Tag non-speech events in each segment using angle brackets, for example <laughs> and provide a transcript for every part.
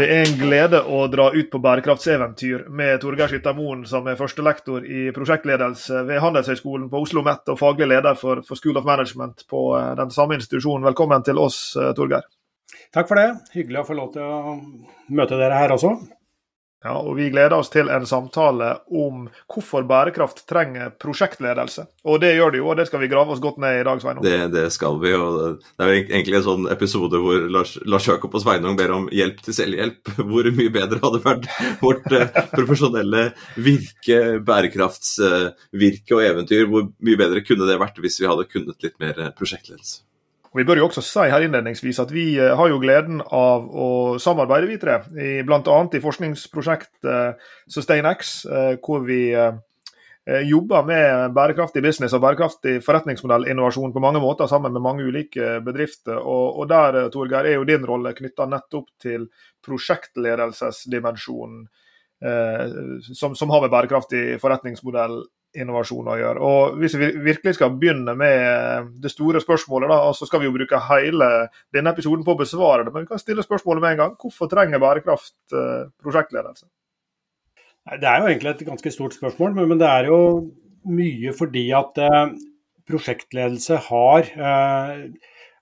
Det er en glede å dra ut på bærekraftseventyr med Torgeir Skyttermoen, som er førstelektor i prosjektledelse ved Handelshøyskolen på Oslo OsloMet og faglig leder for, for, School of Management på eh, den samme institusjonen. Velkommen til oss, eh, Torgeir. Takk for det. Hyggelig å få lov til å møte dere her også. Ja, og Vi gleder oss til en samtale om hvorfor bærekraft trenger prosjektledelse. Og Det gjør det jo, og det skal vi grave oss godt ned i dag, Sveinung. Det, det, skal vi. og Det er egentlig en sånn episode hvor Lars, Lars Jakob og Sveinung ber om hjelp til selvhjelp. <laughs> Hvor mye bedre hadde vært vårt eh, profesjonelle virke, bærekraftsvirke og eventyr. Hvor mye bedre kunne det vært hvis vi hadde kunnet litt mer prosjektledelse. Og Vi bør jo også si her innledningsvis at vi eh, har jo gleden av å samarbeide videre, bl.a. i forskningsprosjektet eh, SustainX, eh, hvor vi jobber med bærekraftig business og bærekraftig forretningsmodellinnovasjon på mange måter sammen med mange ulike bedrifter. Og, og der Torgeir, er jo din rolle knytta nettopp til prosjektledelsesdimensjonen som, som, har med bærekraftig forretningsmodell innovasjon å gjøre. Og Hvis vi virkelig skal begynne med det store spørsmålet, da, så skal vi jo bruke hele denne episoden på å besvare det. Men vi kan stille spørsmålet med en gang. Hvorfor trenger bærekraft eh, prosjektledelse? Det er jo egentlig et ganske stort spørsmål, men det er jo mye fordi at eh, prosjektledelse har eh,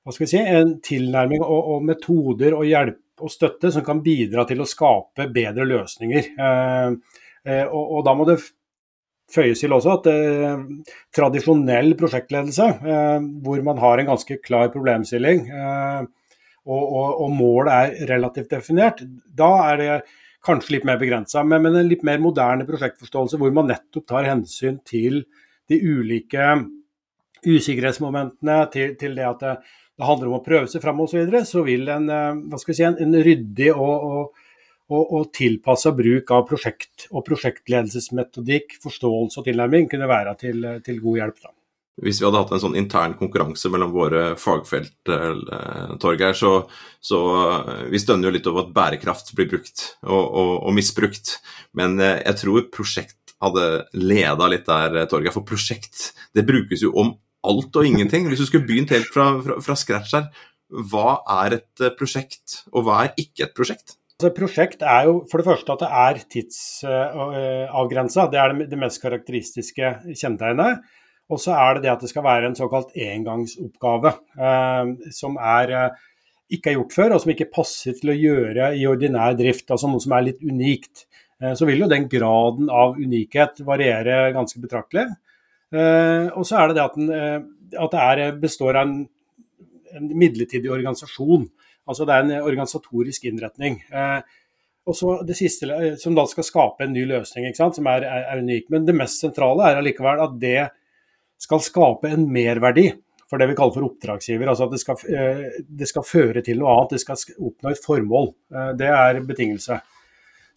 hva skal vi si, en tilnærming og, og metoder og hjelp og støtte som kan bidra til å skape bedre løsninger. Og, og da må det føyes til også at eh, tradisjonell prosjektledelse, eh, hvor man har en ganske klar problemstilling eh, og, og, og, målet er relativt definert, da er det kanskje litt mer begrensa. Men, men, en litt mer moderne prosjektforståelse hvor man nettopp tar hensyn til de ulike usikkerhetsmomentene, til, til det at det, det, handler om å prøve seg fram osv., så, så vil en, eh, si, en, en ryddig og, og og, og tilpassa bruk av prosjekt og prosjektledelsesmetodikk, forståelse og tilnærming kunne være til, til god hjelp. da. Hvis vi hadde hatt en sånn intern konkurranse mellom våre fagfelt, eh, Torgeir, så, så eh, vi stønner jo litt over at bærekraft blir brukt og, og, og misbrukt. Men eh, jeg tror prosjekt hadde leda litt der, Torgeir. For prosjekt det brukes jo om alt og ingenting. Hvis du skulle begynt helt fra, fra, fra scratch her, hva er et prosjekt, og hva er ikke et prosjekt? Altså, prosjekt er jo for det første at det er tidsavgrensa. Det er det mest karakteristiske kjennetegnet. Og så er det det at det skal være en såkalt engangsoppgave, eh, som er, eh, ikke er gjort før, og som ikke passer til å gjøre i ordinær drift. Altså noe som er litt unikt. Eh, så vil jo den graden av unikhet variere ganske betraktelig. Eh, og så er det det at, den, eh, at det er, består av en, en midlertidig organisasjon. Altså det er en organisatorisk innretning. Eh, og så det siste, eh, Som da skal skape en ny løsning, som er, er, er, unik. Men det mest sentrale er allikevel at det skal skape en merverdi for det vi kaller for oppdragsgiver. Altså at det skal, eh, det skal føre til noe annet, det skal oppnå et formål. Det er betingelse.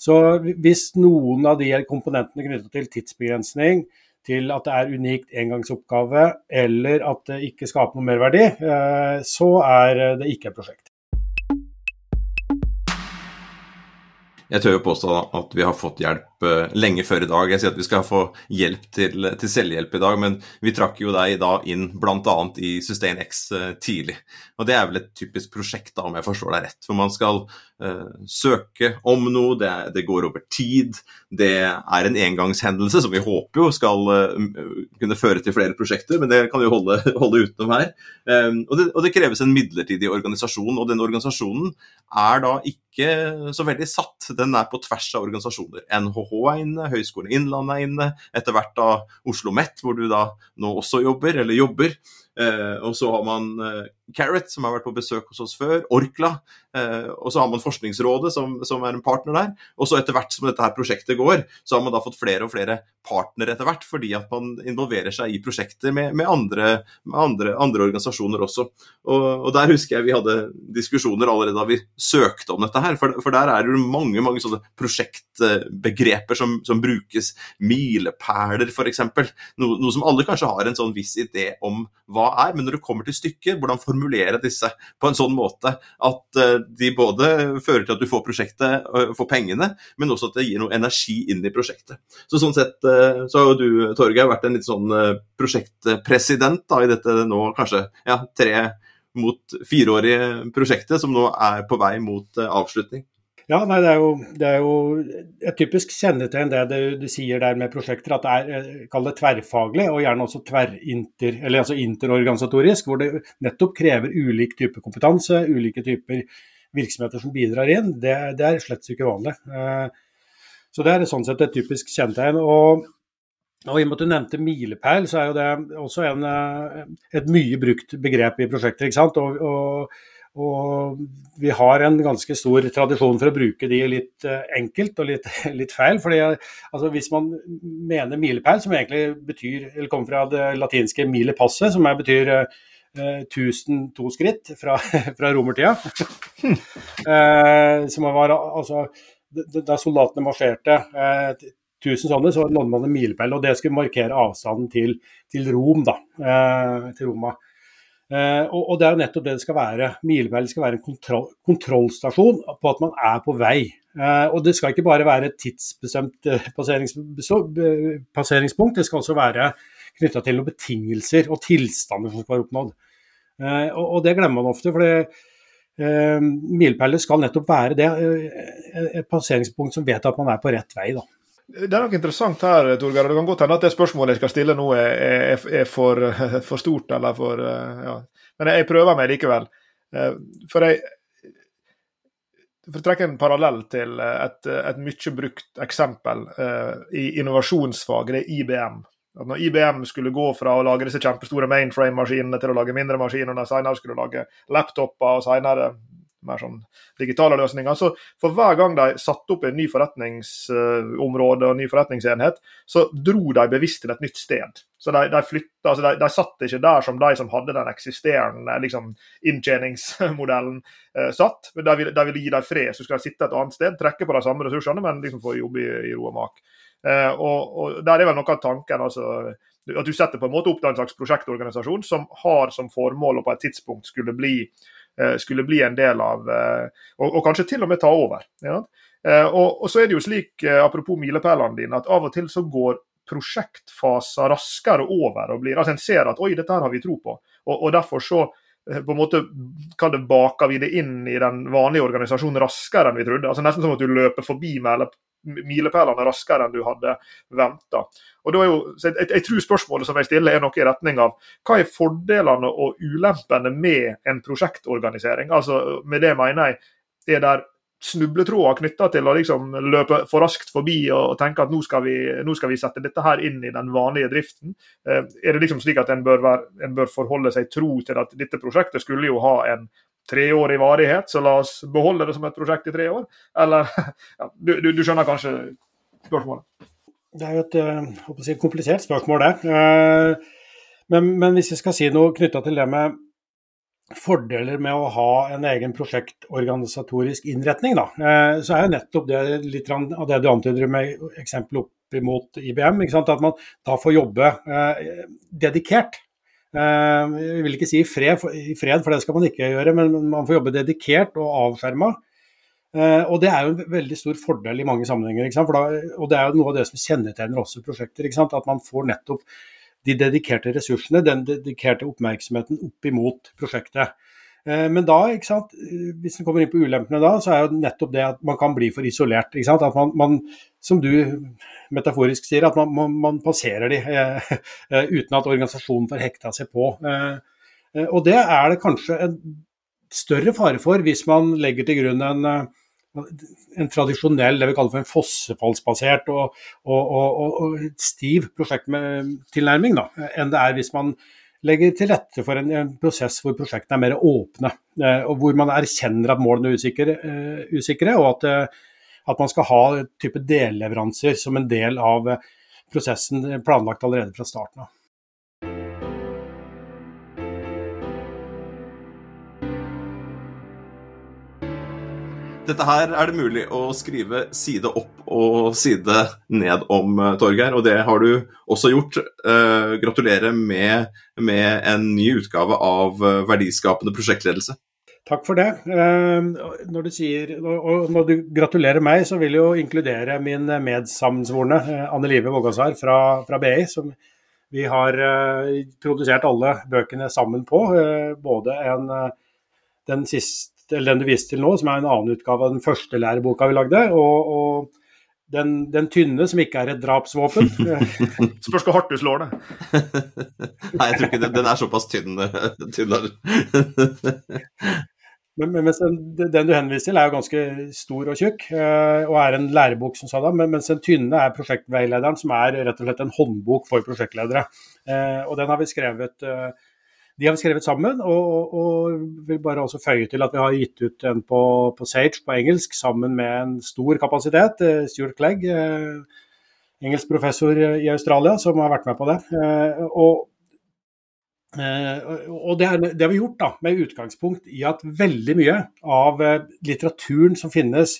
Så hvis noen av de komponentene knytta til tidsbegrensning, til at det er unikt engangsoppgave, eller at det ikke skaper noe merverdi, så er det ikke et prosjekt. Jeg tør jo påstå at vi har fått hjelp eh, lenge før i dag. Jeg sier at vi skal få hjelp til, til selvhjelp i dag, men vi trakk jo deg da inn bl.a. i Sustain X eh, tidlig. Og det er vel et typisk prosjekt, da, om jeg forstår deg rett. For man skal uh, søke om noe, det, det, går over tid. Det er en engangshendelse som vi håper jo skal uh, kunne føre til flere prosjekter, men det kan vi jo holde, <laughs> holde utenom her. Um, og, det, og det kreves en midlertidig organisasjon, og den organisasjonen er da ikke så veldig satt. Den er på tvers av organisasjoner. NHH er inne, Høgskolen Innlandet er inne, etter hvert da Oslo OsloMet, hvor du da nå også jobber, eller jobber. Eh, og så har man eh, Carrot, som har vært på besøk hos oss før. Orkla. Eh, og så har man Forskningsrådet, som, som, er en partner der. Og så etter hvert som dette her prosjektet går, så har man da fått flere og flere partnere etter hvert, fordi at man involverer seg i prosjekter med, med, andre, med andre, andre, organisasjoner også. Og, og, der husker jeg vi hadde diskusjoner allerede da vi søkte om dette her, for, for der er det mange mange sånne prosjektbegreper som, som brukes. Milepæler, f.eks. No, noe som alle kanskje har en sånn viss idé om hva er, men når det kommer til stykket, hvordan formulere disse på en sånn måte at de både fører til at du får prosjektet, får pengene, men også at det gir noe energi inn i prosjektet. Så Sånn sett så har jo du, Torgeir, vært en litt sånn prosjektpresident da, i dette nå kanskje ja, tre mot fireårige prosjektet, som nå er på vei mot avslutning. Ja, nei, det, er jo, det, er jo, et typisk kjennetegn det du, du, sier der med prosjekter, at det er eh, det tverrfaglig og gjerne også tverrinter, eller altså interorganisatorisk, hvor det nettopp krever ulik type kompetanse, ulike typer virksomheter som bidrar inn. Det, det er slett ikke vanlig. Eh, så det er sånn sett et typisk kjennetegn. og og I og med at du nevnte milepæl, så er jo det også en, eh, et mye brukt begrep i prosjekter. ikke sant? Og, og og vi har en ganske stor tradisjon for å bruke de litt uh, enkelt og litt, <laughs> litt feil. fordi altså, Hvis man mener milepæl, som egentlig betyr, eller kommer fra det latinske mile passe, som betyr uh, eh, 1002 skritt fra, <laughs> fra romertida <laughs> eh, som var altså Da soldatene marsjerte 1000 sånne, så nådde man en milepæl. Og det skulle markere avstanden til, til Rom, da. til Roma. Uh, og, og, Det er jo nettopp det det skal være. Milepæl skal være en kontroll, kontrollstasjon på at man er på vei. Uh, og Det skal ikke bare være et tidsbestemt uh, passerings, passeringspunkt, det skal også være knytta til noen betingelser og tilstander som skal være oppnådd. Og, og, Det glemmer man ofte. for det Milepæler skal nettopp være det, et passeringspunkt som vet at man er på rett vei. da. Det er nok interessant her, Torgeir. Det kan godt hende at det spørsmålet jeg skal stille nå er, er, er for, <laughs> for, stort. eller for, ja. Men jeg prøver meg likevel. Eh, for jeg for å trekke en parallell til et, et mye brukt eksempel i innovasjonsfag, det er IBM. At når IBM skulle gå fra å lage disse kjempestore mainframe-maskinene til å lage mindre maskiner, og senere skulle lage laptoper og senere mer sånn digitale løsninger. Så for hver gang de satte opp en ny forretningsområde og ny forretningsenhet, så dro de bevisst til et nytt sted. Så de, de flytta, altså de, de, satt ikke der som de som hadde den eksisterende liksom, inntjeningsmodellen eh, satt. de de ville, gi dem fred, så skal de sitte et annet sted, trekke på de samme ressursene, men liksom få jobbe i, i ro og mak. Eh, og, og, Der er vel noe av tanken. altså at du setter på en måte opp en slags prosjektorganisasjon som har som formål å på et tidspunkt skulle bli skulle bli en del av, eh, og, og kanskje til og med ta over. Ja? Eh, og, og, så er det jo slik, apropos milepælene dine, at av og til så går prosjektfaser raskere over. og blir, altså En ser at oi, dette her har vi tro på. Og, og derfor så på en måte det baker vi det inn i den vanlige organisasjonen raskere enn vi trodde. altså Nesten som at du løper forbi milepælene raskere enn du hadde venta. Jeg, jeg, tror spørsmålet som jeg stiller er noe i retning av hva er fordelene og ulempene med en prosjektorganisering? Altså Med det mener jeg er der snubletråder knytta til å liksom løpe for raskt forbi og tenke at nå skal, vi, nå skal, vi, sette dette her inn i den vanlige driften. Eh, er det liksom slik at en bør, være, en bør forholde seg tro til at dette prosjektet skulle jo ha en treårig varighet, så la oss beholde det som et prosjekt i tre år? Eller <laughs> ja, du, du, du, skjønner kanskje spørsmålet? Det er jo et uh, si, komplisert spørsmål, det. Uh, men, men, hvis jeg skal si noe knytta til det med fordeler med å ha en egen prosjektorganisatorisk innretning, da, uh, så er jo nettopp det litt av det du antyder med eksempel opp imot IBM. At man da får jobbe dedikert Eh, jeg vil ikke si i fred, for det skal man ikke gjøre, men man får jobbe dedikert og avskjerma. Eh, og det er jo en veldig stor fordel i mange sammenhenger. Da, og det er jo noe av det som kjennetegner også prosjekter. At man får nettopp de dedikerte ressursene, den dedikerte oppmerksomheten opp imot prosjektet. Eh, men da, hvis en kommer inn på ulempene da, så er jo nettopp det at man kan bli for isolert. At man, man, som du metaforisk sier, at man, man, man passerer de eh, <laughs> eh, uten at organisasjonen får hekta seg på. Eh, og det er det kanskje en større fare for hvis man legger til grunn en, en tradisjonell det vi kaller for en fossefallsbasert og, og, og, og stiv prosjekttilnærming, enn det er hvis man legger til rette for en, en prosess hvor prosjektene er mer åpne, og hvor man erkjenner at målene er usikre, usikre og at at man skal ha type delleveranser som en del av prosessen planlagt allerede fra starten av. Dette her er det mulig å skrive side opp og side ned om, eh, Torgeir, og det har du også gjort. Uh, gratulerer med, med, en ny utgave av eh, Verdiskapende prosjektledelse. Takk for det. Uh, når, du sier, og når du gratulerer meg, så vil jeg jo inkludere min medsammensvorne Anne Live Vågasar fra, fra BI. som vi har produsert alle bøkene sammen på. både en, den siste eller den du viste til nå, som er en annen utgave av den første læreboka vi lagde. og, og den, den, tynne, som ikke er et drapsvåpen. <laughs> Spørs hvor hardt du slår det. <laughs> Nei, jeg tror ikke den, den er såpass tynn. <laughs> tynn men, mens den, den, du henviser til er jo ganske stor og tjukk, eh, og er en lærebok, som sa da, mens den tynne er prosjektveilederen, som er rett og slett en håndbok for prosjektledere. Eh, og den har vi skrevet eh, de har vi skrevet sammen, og, og, vil bare også føye til at vi har gitt ut en på, på, Sage på engelsk sammen med en stor kapasitet. Eh, Stuart Clegg, eh, engelsk professor i Australia, som har vært med på det. Eh, og, og det, er, det, har vi gjort da, med utgangspunkt i at veldig mye av litteraturen som finnes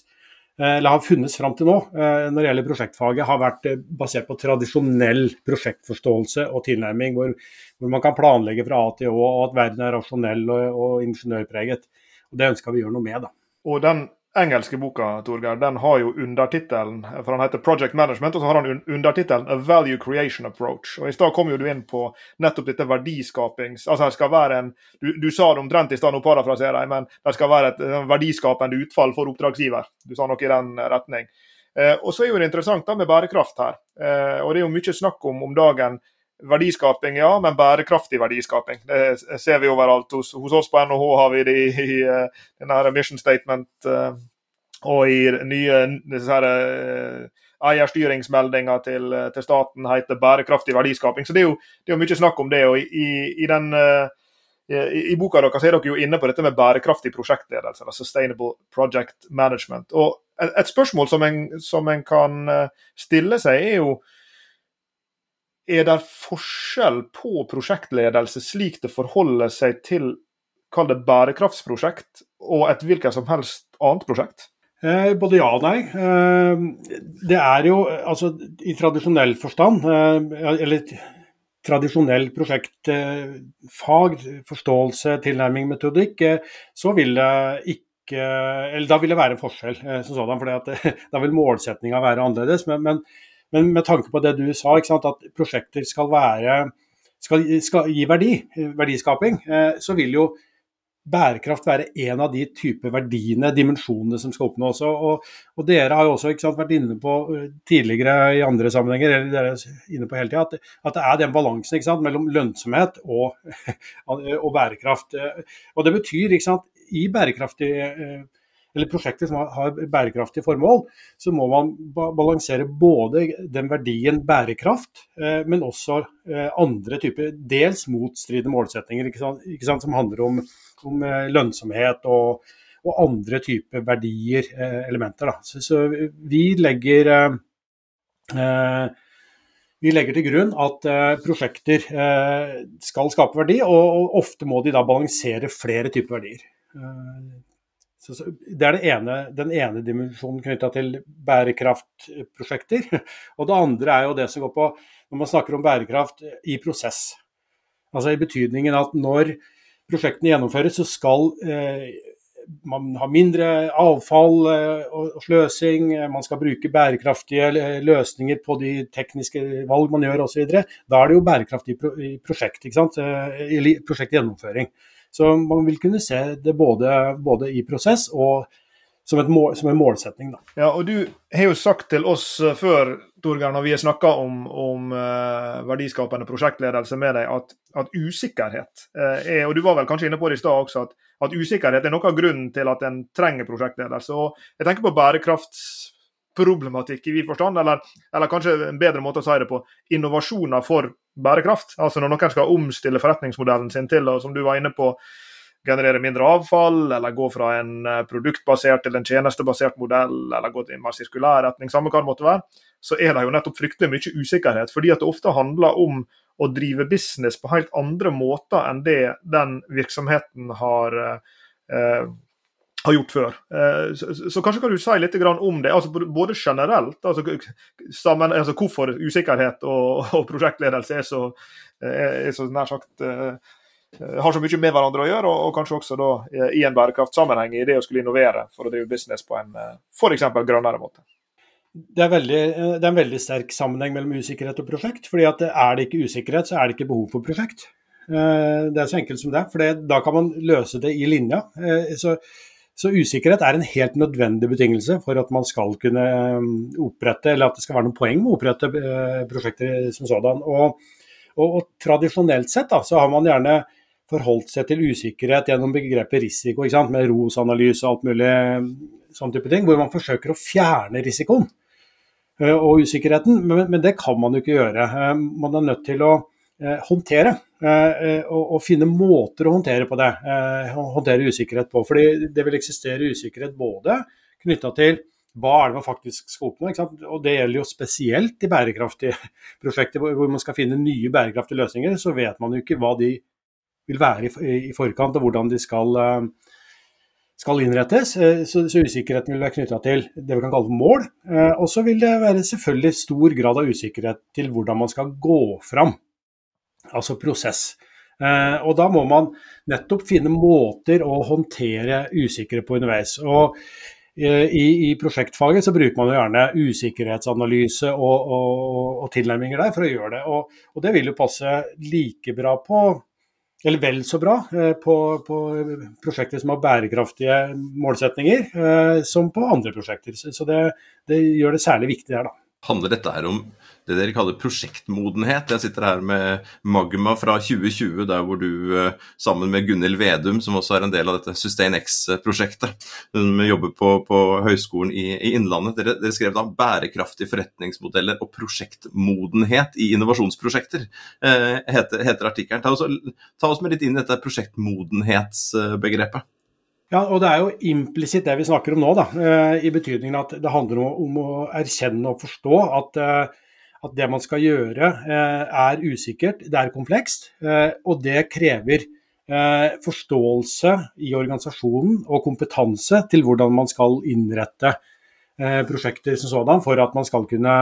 eller har funnes fram til nå eh, når det gjelder prosjektfaget, har vært eh, basert på tradisjonell prosjektforståelse og tilnærming, hvor, hvor man kan planlegge fra A til Å, og at verden er rasjonell og, og ingeniørpreget. Og Det ønsker vi å gjøre noe med. da. Og den engelske boka Torgeir, den har jo undertittelen for han heter Project Management, og så har han undertittelen A Value Creation Approach. Og I stad kom jo du inn på nettopp dette verdiskapings... Altså det skal være en, Du, du sa det omtrent i stad, nå parafraserer jeg, men det skal være et verdiskapende utfall for oppdragsgiver. Du sa noe i den retning. Eh, og så er jo det interessant da med bærekraft her. Eh, og det er jo mye snakk om om dagen Verdiskaping, ja, men bærekraftig verdiskaping. Det ser vi overalt. Hos, hos oss på NHH har vi det i, i eh, denne mission statement uh, og i nye disse uh, eierstyringsmeldinga til, til, staten heter bærekraftig verdiskaping. Så det er jo, det er jo mye snakk om det. og I, i, den, i, i boka deres er dere jo inne på dette med bærekraftig prosjektledelse, eller sustainable project management. Og et spørsmål som en, som en kan stille seg, er jo er det forskjell på prosjektledelse slik det forholder seg til kall det bærekraftsprosjekt og et hvilket som helst annet prosjekt? Eh, både ja og nei. Eh, det er jo altså i tradisjonell forstand, eh, eller tradisjonell prosjektfag, forståelse, tilnærming, metodikk, eh, så vil det ikke eller Da vil det være en forskjell sånn sådan, for <laughs> da vil målsettinga være annerledes. men, men men med tanke på det du sa, at prosjekter skal, være, skal, skal gi verdi, verdiskaping, eh, så vil jo bærekraft være en av de type verdiene, dimensjonene, som skal oppnås. Og, og dere har jo også sant, vært inne på eh, tidligere i andre sammenhenger, eller dere er inne på hele tiden, at, at, det er den balansen sant, mellom lønnsomhet og, <laughs> og, bærekraft. Og det betyr, sant, i bærekraftig eh, eller prosjekter som har bærekraftige formål, så må man balansere både den verdien bærekraft, eh, men også eh, andre typer dels motstridende målsetninger, ikke sant, ikke sant, som handler om, om eh, lønnsomhet og, og, andre typer verdier, elementer. Så, så, vi legger vi legger til grunn at prosjekter skal skape verdi, og, ofte må de da balansere flere typer verdier. Så, så, det er det ene, den ene dimensjonen knytta til bærekraftprosjekter. <laughs> Og det andre er jo det som går på når man snakker om bærekraft i prosess. Altså i betydningen at når prosjektene gjennomføres, så skal eh, man ha mindre avfall eh, og sløsing, man skal bruke bærekraftige løsninger på de tekniske valg man gjør osv. Da er det jo bærekraftig prosjekt, ikke sant? Eh, prosjektgjennomføring. Så man vil kunne se det både, både i prosess og som, mål, som, en målsetning. Da. Ja, og Du har jo sagt til oss eh, før Torgeir, når vi har snakka om, om uh, verdiskapende prosjektledelse med deg, at, at usikkerhet uh, er Og du var vel kanskje inne på det i stad også, at, at, usikkerhet er noe av grunnen til at en trenger prosjektledelse. Og Jeg tenker på bærekrafts problematikk i vid forstand, eller, eller, kanskje en bedre måte å si det på, innovasjoner for bærekraft. Altså når noen skal omstille forretningsmodellen sin til, og som du var inne på, generere mindre avfall, eller gå fra en eh, produktbasert til en tjenestebasert modell, eller gå til en mer sirkulær retning, samme hva det måtte være, så er det jo nettopp fryktelig mye usikkerhet. Fordi at det ofte handler om å drive business på helt andre måter enn det den virksomheten har eh, har gjort før. Eh, så, så, kanskje kan du si litt om det, altså både generelt, altså, sammen, altså hvorfor usikkerhet og, og prosjektledelse er så, er så nær sagt har så mye med hverandre å gjøre, og, og kanskje også da i en bærekraftsammenheng i det å skulle innovere for å drive business på en f.eks. grønnere måte. Det er, veldig, det er, en veldig sterk sammenheng mellom usikkerhet og prosjekt. fordi at Er det ikke usikkerhet, så er det ikke behov for prosjekt. Det er så enkelt som det. for Da kan man løse det i linja. Så så usikkerhet er en helt nødvendig betingelse for at man skal kunne um, opprette, eller at det skal være noen poeng med å opprette eh, prosjekter som sådan. Og, og, og tradisjonelt sett da, så har man gjerne forholdt seg til usikkerhet gjennom begrepet risiko, med ROS-analyse og alt mulig sånn type ting, hvor man forsøker å fjerne risikoen eh, og usikkerheten. Men, men, det kan man jo ikke gjøre. Eh, man er nødt til å håndtere Eh, eh, og, finne måter å håndtere på det, eh, håndtere usikkerhet på. fordi det vil eksistere usikkerhet både knytta til hva er det man faktisk skal oppnå. Og Det gjelder jo spesielt i bærekraftige prosjekter hvor, man skal finne nye bærekraftige løsninger. Så vet man jo ikke hva de vil være i forkant, og hvordan de skal, skal innrettes. Så, så, usikkerheten vil være knytta til det vi kan kalle mål. Og så vil det være selvfølgelig stor grad av usikkerhet til hvordan man skal gå fram altså prosess. Eh, og Da må man nettopp finne måter å håndtere usikre på underveis. Og eh, i, i, prosjektfaget så bruker man jo gjerne usikkerhetsanalyse og, og, og, tilnærminger der for å gjøre det. Og, og, det vil jo passe like bra på, eller vel så bra, eh, på, på prosjekter som har bærekraftige målsetninger, som på andre prosjekter. Så det, det gjør det særlig viktig her, da. Handler dette her om det dere kaller prosjektmodenhet. Jeg sitter her med Magma fra 2020, der hvor du eh, sammen med Gunhild Vedum, som også er en del av dette Sustain X-prosjektet, som jobber på, på Høgskolen i, i Innlandet, dere, dere, skrev da 'bærekraftige forretningsmodeller og prosjektmodenhet i innovasjonsprosjekter', eh, heter, heter artikkelen. Ta, ta, oss med litt inn i dette prosjektmodenhetsbegrepet. Ja, og Det er jo implisitt det vi snakker om nå, da, eh, i betydningen at det handler om å erkjenne og forstå at, eh, at det man skal gjøre eh, er usikkert, det er komplekst, og det krever forståelse i organisasjonen og kompetanse til hvordan man skal innrette prosjekter som sådan for at man skal kunne,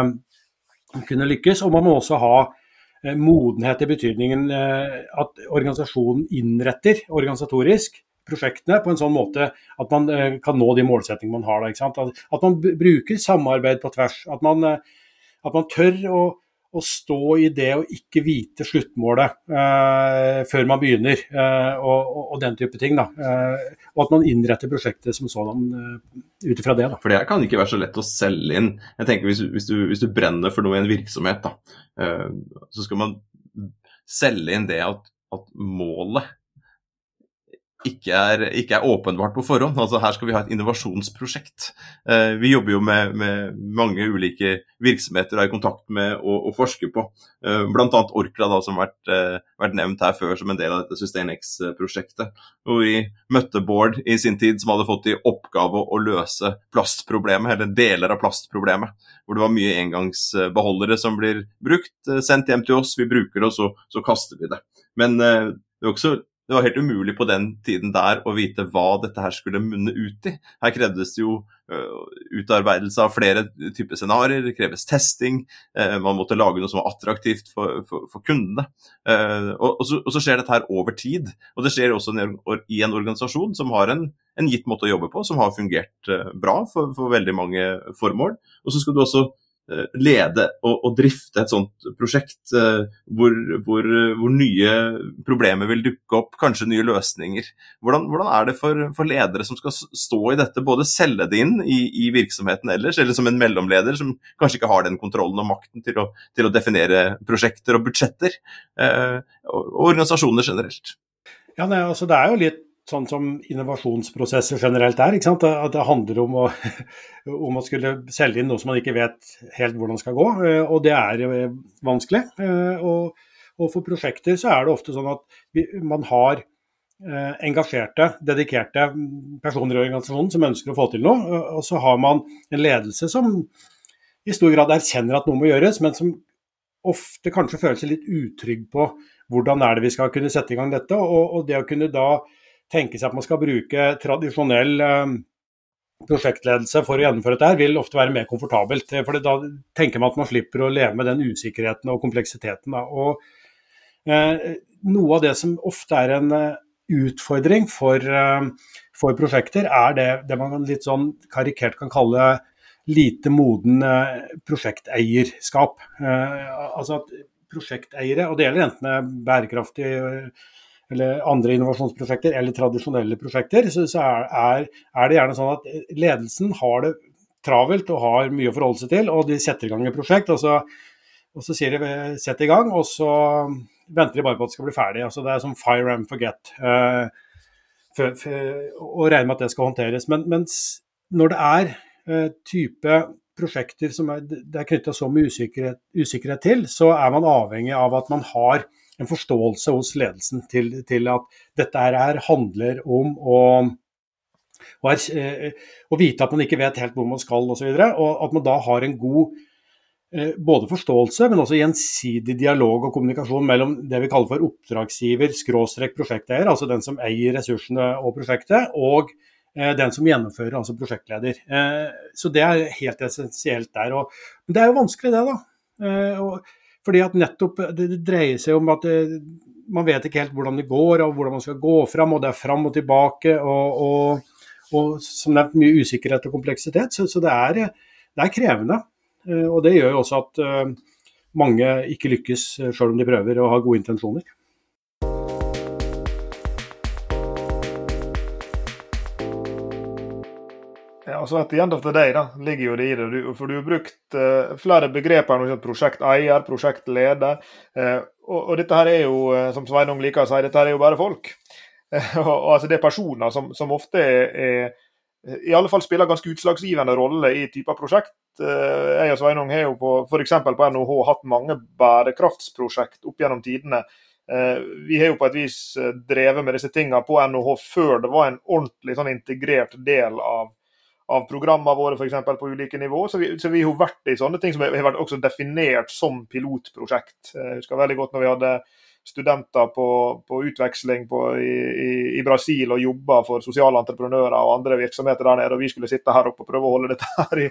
kunne lykkes. Og man må også ha modenhet i betydningen at organisasjonen innretter organisatorisk prosjektene på en sånn måte at man eh, kan nå de målsettingene man har. At, man bruker samarbeid på tvers. At man, eh, at man tør å, å, stå i det å ikke vite sluttmålet eh, før man begynner, eh, og, og, og, den type ting. Eh, og at man innretter prosjektet som sådan eh, ut ifra det. Da. For det kan ikke være så lett å selge inn. Jeg tenker Hvis, hvis, du, hvis du, brenner for noe i en virksomhet, da, så skal man selge inn det at, at målet ikke er, ikke er, åpenbart på forhånd. Altså Her skal vi ha et innovasjonsprosjekt. Eh, vi jobber jo med, med, mange ulike virksomheter og er i kontakt med og, og forsker på. Eh, Bl.a. Orkla, da, som har vært, eh, vært, nevnt her før som en del av dette SustainX-prosjektet. Hvor vi møtte Bård i sin tid, som hadde fått i oppgave å løse plastproblemet, eller deler av plastproblemet. Hvor det var mye engangsbeholdere som blir brukt, eh, sendt hjem til oss, vi bruker det, og så, så kaster vi det. Men eh, det er også det var helt umulig på den tiden der å vite hva dette her skulle munne ut i. Her krevdes det jo uh, utarbeidelse av flere typer scenarioer, det kreves testing, uh, man måtte lage noe som var attraktivt for, for, for kundene. Uh, og, og, så, og, så, skjer dette her over tid. Og det skjer også i en organisasjon som har en, en gitt måte å jobbe på, som har fungert bra for, for veldig mange formål. Og så skal du også lede og, og, drifte et sånt prosjekt uh, hvor, hvor, hvor, nye problemer vil dukke opp, kanskje nye løsninger. Hvordan, hvordan er det for, for, ledere som skal stå i dette, både selge det inn i, i, virksomheten ellers, eller som en mellomleder som kanskje ikke har den kontrollen og makten til å, til å definere prosjekter og budsjetter, uh, og, og organisasjoner generelt? Ja, nei, altså Det er jo litt sånn som innovasjonsprosesser generelt er. At det handler om å, <laughs> om å skulle selge inn noe som man ikke vet helt hvordan skal gå. Eh, og det er eh, vanskelig. Eh, og, og for prosjekter så er det ofte sånn at vi, man har engasjerte, dedikerte personer i organisasjonen som ønsker å få til noe. Og så har man en ledelse som i stor grad erkjenner at noe må gjøres, men som ofte kanskje føler seg litt utrygg på hvordan er det vi skal kunne sette i gang dette. Og, og det å kunne da tenke seg at man skal bruke tradisjonell eh, prosjektledelse for å gjennomføre dette, her, vil ofte være mer komfortabelt. For da tenker man at man slipper å leve med den usikkerheten og kompleksiteten. Og, eh, noe av det som ofte er en eh, utfordring for, eh, for prosjekter, er det, det, man litt sånn karikert kan kalle lite moden eh, prosjekteierskap. Eh, altså at prosjekteiere, og det gjelder enten bærekraftig eller andre innovasjonsprosjekter eller tradisjonelle prosjekter, så, så er, er, det gjerne sånn at ledelsen har det travelt og har mye å forholde seg til, og de setter i gang et prosjekt. og så, og så sier de 'sett i gang', og så venter de bare på at det skal bli ferdig. altså Det er som 'fire and forget'. Uh, for, for, og regner med at det skal håndteres. Men mens når det er uh, type prosjekter som er, det er knytta så mye usikkerhet, usikkerhet, til, så er man avhengig av at man har en forståelse hos ledelsen til, til at dette her handler om å, og, er, og, vite at man ikke vet helt hvor man skal osv. Og, så og at man da har en god eh, både forståelse, men også gjensidig dialog og kommunikasjon mellom det vi kaller for oppdragsgiver, skråstrek prosjekteier, altså den som eier ressursene og prosjektet, og eh, den som gjennomfører, altså prosjektleder. Så det er helt essensielt der. Men det er jo vanskelig, det, da. Og, fordi at nettopp det, det dreier seg om at det, eh, man vet ikke helt hvordan det går, og hvordan man skal gå fram. Og det er fram og tilbake. Og, og, og som nevnt mye usikkerhet og kompleksitet. Så, så det, er, det, er, krevende. Eh, og det gjør jo også at eh, mange ikke lykkes, selv om de prøver og har gode intensjoner. Altså At the end of the day da, ligger jo det i det. for du har brukt uh, flere begreper. som prosjekteier, prosjektleder. Uh, og, og, dette her er jo, uh, som Sveinung liker å si, dette her er jo bare folk. <laughs> og, og, altså Det er personer som, som ofte er, er, i alle fall spiller ganske utslagsgivende rolle i typer prosjekt. jeg og Sveinung har jo på f.eks. på NHH hatt mange bærekraftsprosjekt opp gjennom tidene. Vi har jo på et vis drevet med disse tingene på NHH før det var en ordentlig sånn integrert del av av programmene våre for eksempel, på ulike nivå. Så vi, så vi, har vært i sånne ting som har vært også definert som pilotprosjekt. Jeg husker veldig godt når vi hadde studenter på, på utveksling på, i, i, i, Brasil og jobba for sosiale entreprenører og andre virksomheter der nede, og vi skulle sitte her oppe og prøve å holde dette her i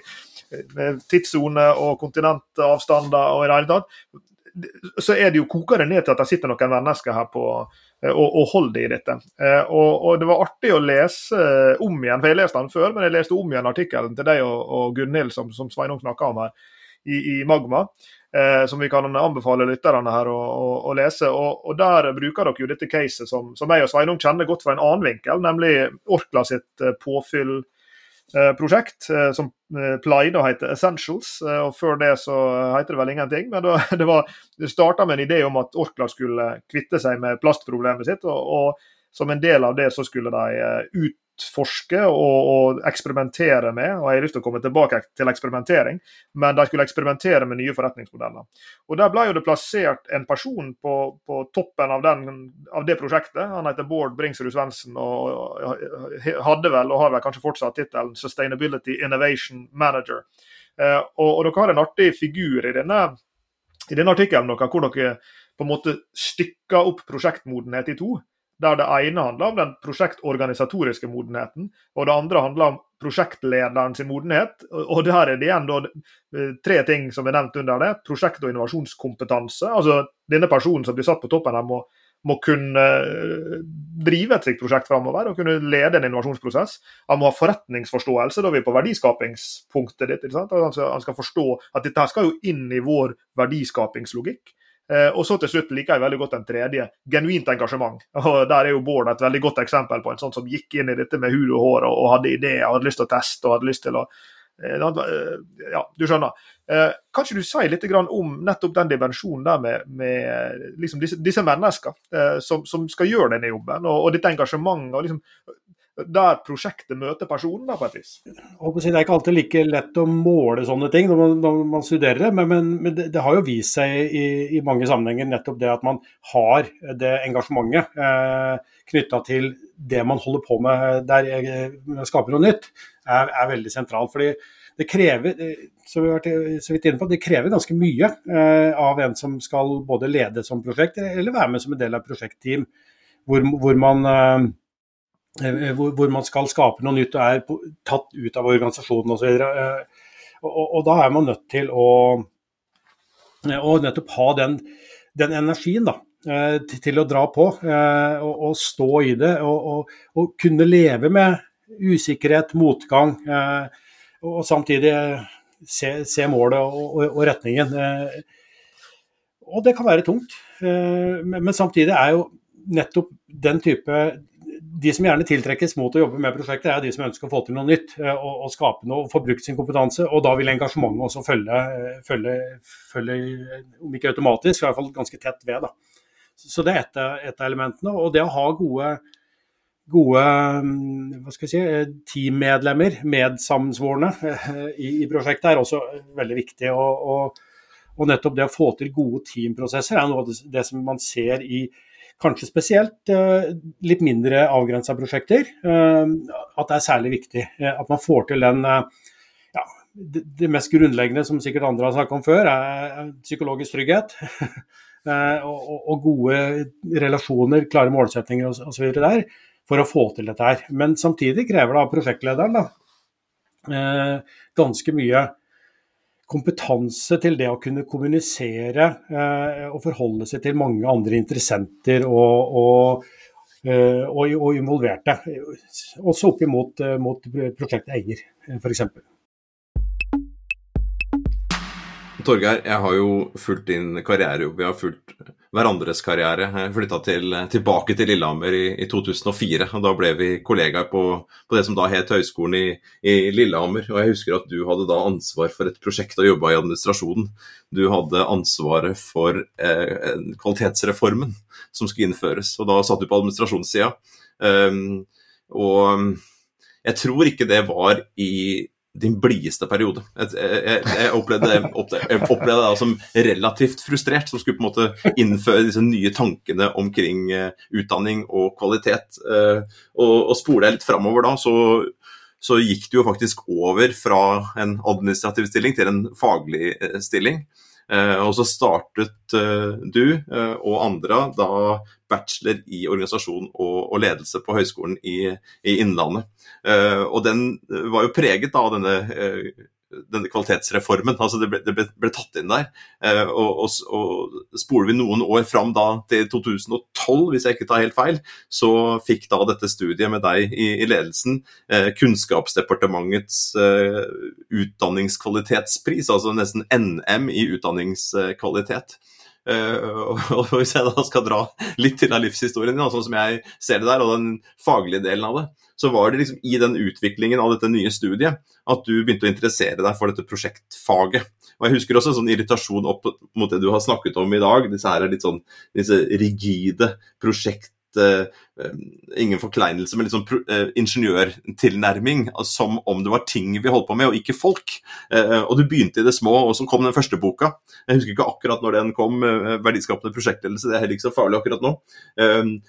med tidssone og kontinentavstander og i det hele tatt. Så er det jo koker det ned til at det sitter noen mennesker her på, Eh, og, og holder i dette. Eh, og, og, Det var artig å lese eh, om igjen, for jeg leste den før, men jeg leste om igjen artikkelen til deg og, og Gunhild som, som Sveinung snakka om her, i, i Magma. Eh, som vi kan anbefale lytterne her å, å, å lese. Og, og, Der bruker dere jo dette caset som, som jeg og Sveinung kjenner godt fra en annen vinkel, nemlig Orkla sitt påfyll prosjekt eh, som eh, pleide heter Essentials. og Før det så heter det vel ingenting. Men <laughs> det, var, det starta med en idé om at Orkla skulle kvitte seg med plastproblemet sitt. og, og som en del av det så skulle de ut utforske og, og, eksperimentere med. og Jeg har lyst til å komme tilbake til eksperimentering, men de skulle eksperimentere med nye forretningsmodeller. Og Der ble jo det plassert en person på, på toppen av, den, av, det prosjektet. Han heter Bård Bringsrud Svendsen og hadde vel, og har vel kanskje fortsatt tittelen Sustainability Innovation Manager. Eh, og, og, Dere har en artig figur i denne, i denne artikkelen hvor dere på en måte stykker opp prosjektmodenhet i to der det ene handler om den prosjektorganisatoriske modenheten, og det andre handler om prosjektlederen sin modenhet. Og der er det igjen da, eh, tre ting som er nevnt under det. Prosjekt- og innovasjonskompetanse. Altså denne personen som blir satt på toppen her, må, må kunne eh, drive et slikt prosjekt framover og kunne lede en innovasjonsprosess. Han må ha forretningsforståelse, da vi er på verdiskapingspunktet ditt. Altså, han skal forstå at dette skal jo inn i vår verdiskapingslogikk. Eh, og så til slutt liker jeg veldig godt den tredje, genuint engasjement. <laughs> og Der er jo Bård et veldig godt eksempel på en sånn som gikk inn i dette med hud og hår og, hadde ideer og hadde lyst til å teste og hadde lyst til å eh, eh, Ja, du skjønner. Kan ikke du si litt om nettopp den dimensjonen der med, med liksom disse, disse menneskene som, som, skal gjøre denne jobben, og, og dette engasjementet. og liksom der prosjektet møter personen, da, på et vis. Det er ikke alltid like lett å måle sånne ting når man, når man studerer det, men, men, men det, det, har jo vist seg i, i, mange sammenhenger nettopp det at man har det engasjementet eh, knytta til det man holder på med der man skaper noe nytt, er, er veldig sentralt. fordi det krever eh, som vi har vært så vidt inne på, det krever ganske mye eh, av en som skal både lede som prosjekt, eller være med som en del av prosjektteam, hvor, hvor man eh, hvor, hvor, man skal skape noe nytt og er tatt ut av organisasjonen osv. Og, og, og da er man nødt til å, å nettopp ha den, den energien da, til å dra på og, og stå i det. Og, kunne leve med usikkerhet, motgang, og samtidig se, se målet og, retningen. Og det kan være tungt. Men samtidig er jo nettopp den type de som gjerne tiltrekkes mot å jobbe med prosjekter, er de som ønsker å få til noe nytt eh, og, og skape noe og få brukt sin kompetanse. Og da vil engasjementet også følge, eh, følge, følge, om ikke automatisk, i hvert fall ganske tett ved. Da. Så det er et, av elementene. Og det å ha gode, gode mm, hva skal si, eh, teammedlemmer, medsammensvorne, i, i, prosjektet er også veldig viktig. Og, og, og, nettopp det å få til gode teamprosesser er noe av det, det som man ser i kanskje spesielt eh, litt mindre avgrensa prosjekter, eh, at det er særlig viktig. Eh, at man får til den ja, det mest grunnleggende, som sikkert andre har snakket om før, er psykologisk trygghet. <laughs> og, gode relasjoner, klare målsetninger osv. der, for å få til dette her. Men samtidig krever det av prosjektlederen da, ganske mye kompetanse til det å kunne kommunisere eh, og forholde seg til mange andre interessenter og, og, eh, og, og involverte. Også opp mot, eh, mot prosjekteier, f.eks. Torgeir, jeg har jo fulgt din karriere. Vi har fulgt hverandres karriere. Jeg flytta til, tilbake til Lillehammer i, i, 2004. og Da ble vi kollegaer på, på det som da het Høgskolen i, i, Lillehammer. og Jeg husker at du hadde da ansvar for et prosjekt og jobba i administrasjonen. Du hadde ansvaret for eh, kvalitetsreformen som skulle innføres. og Da satt du på administrasjonssida. Um, og jeg tror ikke det var i din blideste periode. Jeg, jeg, jeg, opplevde, jeg, opplevde, det som relativt frustrert, som skulle på en måte innføre disse nye tankene omkring uh, utdanning og kvalitet. Uh, og, og spole deg litt framover da, så, så, gikk du jo faktisk over fra en administrativ stilling til en faglig uh, stilling. Og så startet du og andre da bachelor i organisasjon og, ledelse på Høgskolen i, Innlandet. Og den var jo preget av denne, denne kvalitetsreformen. altså Det ble, det ble, ble tatt inn der. Eh, og, og, og, Spoler vi noen år fram da til 2012, hvis jeg ikke tar helt feil, så fikk da dette studiet med deg i, i ledelsen Kunnskapsdepartementets utdanningskvalitetspris, altså nesten NM i utdanningskvalitet. Uh, og Hvis jeg da skal dra litt til av livshistorien din, sånn som jeg ser det der, og den faglige delen av det, så var det liksom i den utviklingen av dette nye studiet at du begynte å interessere deg for dette prosjektfaget. Og Jeg husker også en sånn irritasjon opp mot det du har snakket om i dag. Disse her er litt sånn disse rigide prosjekt ingen forkleinelse, men uh, ingeniørtilnærming. Som om det var ting vi holdt på med, og ikke folk. Uh, og du begynte i det små, og så kom den første boka. Jeg husker ikke akkurat når den kom, verdiskapende prosjektledelse, det er heller ikke så farlig akkurat nå.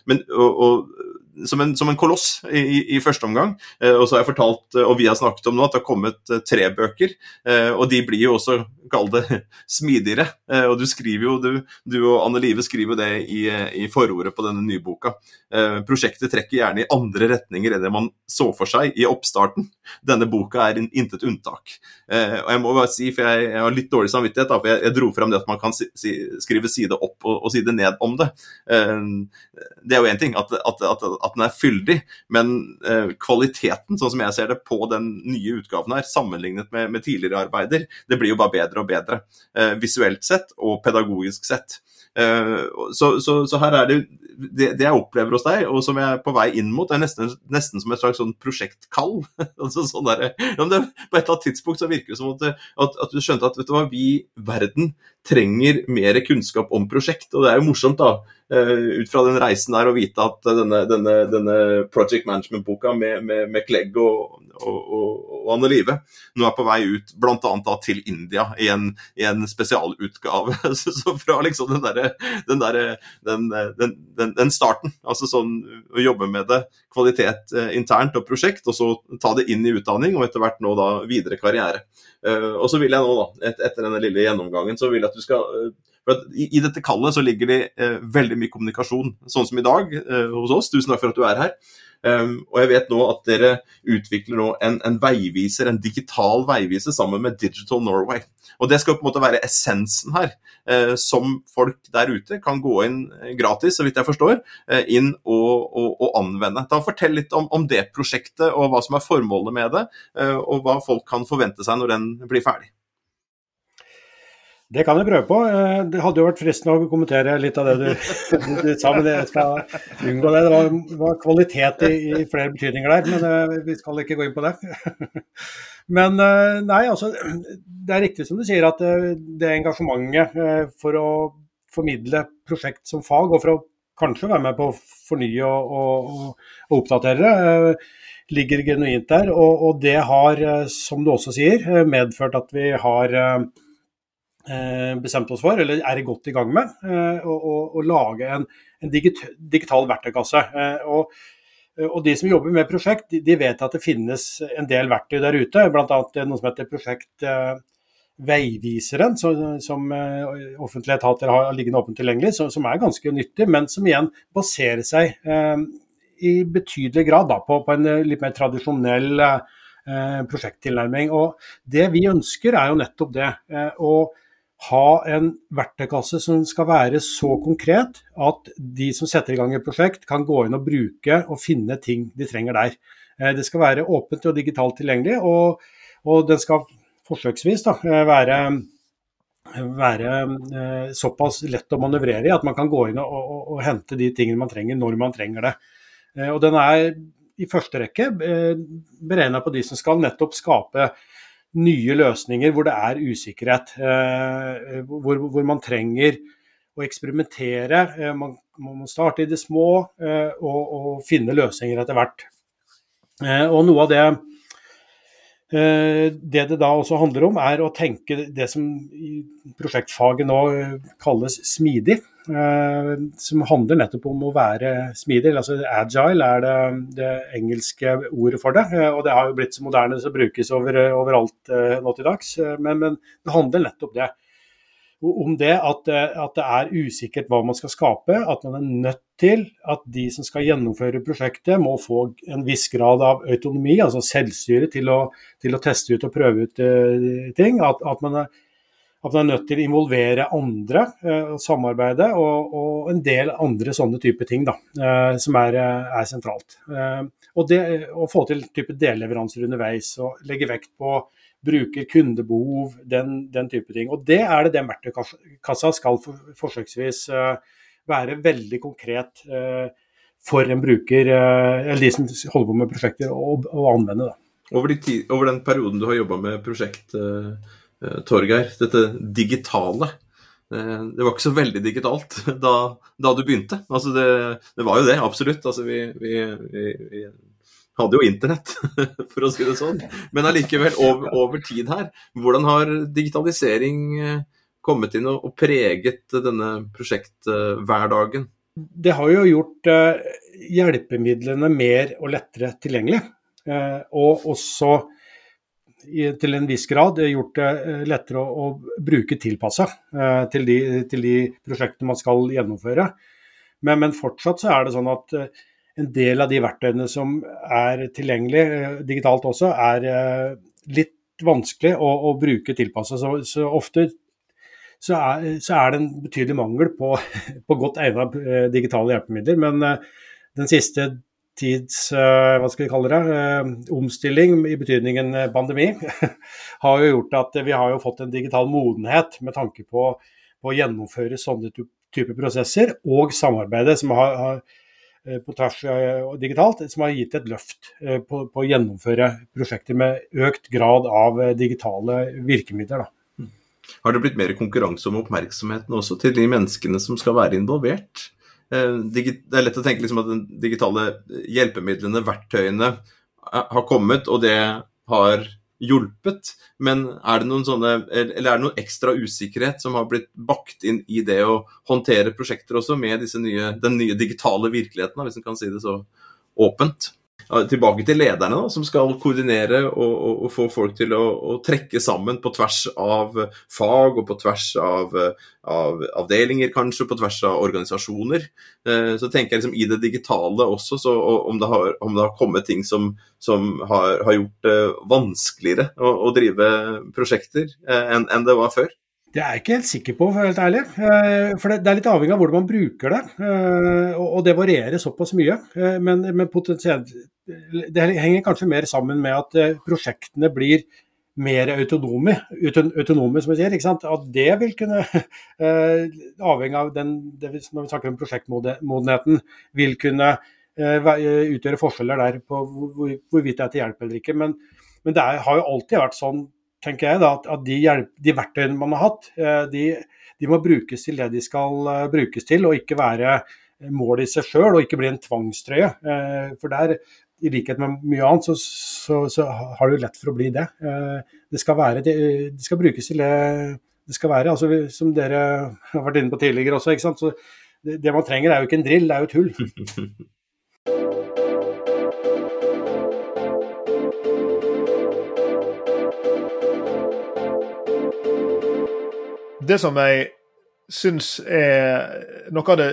men og, og som en, som en koloss i, i, første omgang. Eh, og så har jeg fortalt, eh, og vi har snakket om nå, at det har kommet eh, tre bøker. Eh, og de blir jo også, kall det, <laughs> smidigere. Eh, og du skriver jo, du, du og Anne Live skriver det i, i forordet på denne nye boka. Eh, prosjektet trekker gjerne i andre retninger enn det man så for seg i oppstarten. Denne boka er intet unntak. og jeg må bare si, for jeg, jeg har litt dårlig samvittighet, da, for jeg, jeg, dro frem det at man kan si, si, skrive side opp og, og, side ned om det. det er jo én ting. at, at, at at den er fyldig, men eh, kvaliteten, sånn som jeg ser det, på den nye utgaven her, sammenlignet med, med tidligere arbeider, det blir jo bare bedre og bedre. Eh, visuelt sett og pedagogisk sett. Eh, så, så, så, her er det, det, det jeg opplever hos deg, og som jeg er på vei inn mot, er nesten, nesten som et slags sånn prosjektkall. <laughs> altså sånn der, på et eller annet tidspunkt så virker det som at, at, at, du skjønte at vet du hva, vi, verden, trenger mer kunnskap om prosjekt. Og det er jo morsomt, da, eh, ut fra den reisen der, å vite at denne, denne, denne project management-boka med, med, med Clegg og, og, og, Anne Live nå er på vei ut bl.a. til India i en, i en spesialutgave. <laughs> så fra liksom den derre den, der, den, den, den, starten, altså sånn å jobbe med det, kvalitet eh, internt og prosjekt, og så ta det inn i utdanning, og etter hvert nå da videre karriere. Uh, og så vil jeg nå, da, et, etter denne lille gjennomgangen, så vil jeg at du skal uh, i, i, dette kallet så ligger det eh, veldig mye kommunikasjon, sånn som i dag eh, hos oss. Tusen takk for at du er her. Um, og jeg vet nå at dere utvikler nå en, en, veiviser, en digital veiviser sammen med Digital Norway. Og Det skal på en måte være essensen her, uh, som folk der ute kan gå inn gratis, så vidt jeg forstår, uh, inn og, og, og, anvende. Da Fortell litt om, om, det prosjektet, og hva som er formålet med det, og hva folk kan forvente seg når den blir ferdig. Det kan jeg prøve på. Eh, det hadde jo vært fristende å kommentere litt av det du, du, du sa, men jeg skal unngå det. Det var, var kvalitet i, i, flere betydninger der, men uh, vi skal ikke gå inn på det. <laughs> men uh, nei, altså det er riktig som du sier at det engasjementet for å formidle prosjekt som fag, og for å kanskje være med på å fornye og, og, og oppdatere det, ligger genuint der. Og, og, det har, som du også sier, medført at vi har Eh, bestemt oss for, eller er godt i gang med, eh, å, å, å lage en, en digital verktøykasse. Eh, og, og, De som jobber med prosjekt, de, vet at det finnes en del verktøy der ute. Bl.a. noe som heter Prosjekt Veiviseren, som, som offentlige etater har liggende åpent tilgjengelig, som, som, er ganske nyttig, men som igjen baserer seg eh, i betydelig grad da, på, på, en litt mer tradisjonell eh, prosjekttilnærming. Og Det vi ønsker, er jo nettopp det. Eh, og ha en verktøykasse som skal være så konkret at de som setter i gang et prosjekt, kan gå inn og bruke og finne ting de trenger der. Eh, det skal være åpent og digitalt tilgjengelig, og, og den skal forsøksvis da, eh, være, være, eh, såpass lett å manøvrere i at man kan gå inn og, og, og, hente de tingene man trenger når man trenger det. Og den er i første rekke beregna på de som skal nettopp skape nye løsninger hvor det er usikkerhet. Eh, hvor, hvor man trenger å eksperimentere. Eh, man, man, må starte i det små eh, og, og, finne løsninger etter hvert. Og noe av det det det da også handler om, er å tenke det som i prosjektfaget nå kalles smidig. Eh, som handler nettopp om å være smidig. altså Agile er det, det engelske ordet for det. Eh, og det har jo blitt så moderne så brukes over, overalt eh, nå til dags. Men, men, det handler nettopp det. om det at, at, det er usikkert hva man skal skape. At man er nødt til at de som skal gjennomføre prosjektet, må få en viss grad av autonomi, altså selvstyre, til å, til å teste ut og prøve ut ting. At, at man er at man er nødt til å involvere andre, eh, samarbeide og, og, en del andre sånne type ting da, eh, som er, eh, er sentralt. Eh, og det, Å få til type delleveranser underveis og legge vekt på bruker, kundebehov, den, den, type ting. Og Det er det den verktøykassa skal for, forsøksvis eh, være veldig konkret eh, for en bruker, eller de som holder på med prosjekter, å anvende. Da. Over, de, over, den perioden du har jobba med prosjekt, Eh, Torgeir, dette digitale. Eh, det var ikke så veldig digitalt <laughs> da, da du begynte. Altså det, det, var jo det, absolutt. Altså vi, vi, vi, vi, hadde jo internett, <laughs> for å si det sånn. Men allikevel, <laughs> over, over, tid her, hvordan har digitalisering eh, kommet inn og, og preget denne prosjekthverdagen? Det har jo gjort hjelpemidlene mer og lettere tilgjengelig. Og også til en viss grad gjort det eh, lettere å, å bruke tilpassa eh, til, de, til de prosjektene man skal gjennomføre. Men, men, fortsatt så er det sånn at eh, en del av de verktøyene som er tilgjengelige digitalt også, er litt vanskelig å, å bruke tilpassa. Så, så, ofte så er, så er, det en betydelig mangel på, <laughs> på godt egnede digitale hjelpemidler. Men den siste tids eh, hva skal vi kalle det, eh, omstilling i betydningen eh, pandemi, <laughs> har jo gjort at vi har jo fått en digital modenhet med tanke på, på å gjennomføre sånne typer prosesser, og samarbeidet som har, har på tvers digitalt, som har gitt et løft på, på, å gjennomføre prosjekter med økt grad av digitale virkemidler. Da. Har det blitt mer konkurranse om oppmerksomheten også til de menneskene som skal være involvert? Eh, det er lett å tenke liksom at de digitale hjelpemidlene, verktøyene, har kommet, og det har hjulpet. Men er det noen sånne, eller er det noen ekstra usikkerhet som har blitt bakt inn i det å håndtere prosjekter også, med nye, den nye digitale virkeligheten, hvis en kan si det så åpent? Tilbake til lederne, da, som skal koordinere og, og, og få folk til å, trekke sammen på tvers av fag og på tvers av, av avdelinger, kanskje, på tvers av organisasjoner. Eh, så tenker jeg liksom i det digitale også, så om det har, om det har kommet ting som, som har, har, gjort det vanskeligere å, å drive prosjekter eh, enn en det var før. Det er jeg ikke helt sikker på, for å være helt ærlig. Eh, for det er litt avhengig av hvordan man bruker det. Eh, og det varierer såpass mye. Eh, men, men potensielt Det henger kanskje mer sammen med at prosjektene blir mer autonome, autonome som jeg sier. ikke sant? At det vil kunne, <laughs> avhengig av den, når vi snakker om prosjektmodenheten, vil kunne utgjøre forskjeller der på hvorvidt det er til hjelp eller ikke. Men, men det er, har jo alltid vært sånn tenker jeg da, at de, hjelp, de, verktøyene man har hatt, eh, de, de, må brukes til det de skal eh, brukes til, og ikke være mål i seg sjøl, og ikke bli en tvangstrøye. Eh, for der, i likhet med mye annet, så, så, så har jo lett for å bli det. Det skal, være, det, skal brukes til det det skal være. altså Som dere har vært inne på tidligere også. det, det man trenger er jo ikke en drill, det er jo tull. <laughs> det som jeg syns er noe av det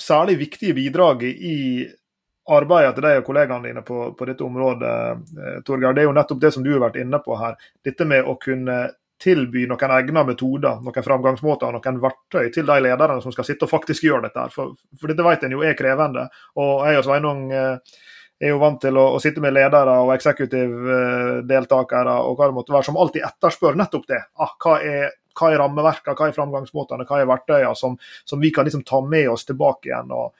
særlig viktige bidraget i arbeidet til deg og kollegaene dine på, på dette området, eh, Torgeir, det er jo nettopp det som du har vært inne på her. Dette med å kunne tilby noen egne metoder, noen framgangsmåter og noen verktøy til de lederne som skal sitte og faktisk gjøre dette. her. For, for dette vet en jo er krevende. Og jeg og Sveinung eh, er jo vant til å, å sitte med ledere og eksekutivdeltakere og hva det måtte være, som alltid etterspør nettopp det. Ah, hva er hva er rammeverkene, hva er framgangsmåtene, hva er verktøyene som, som, vi kan liksom ta med oss tilbake igjen og,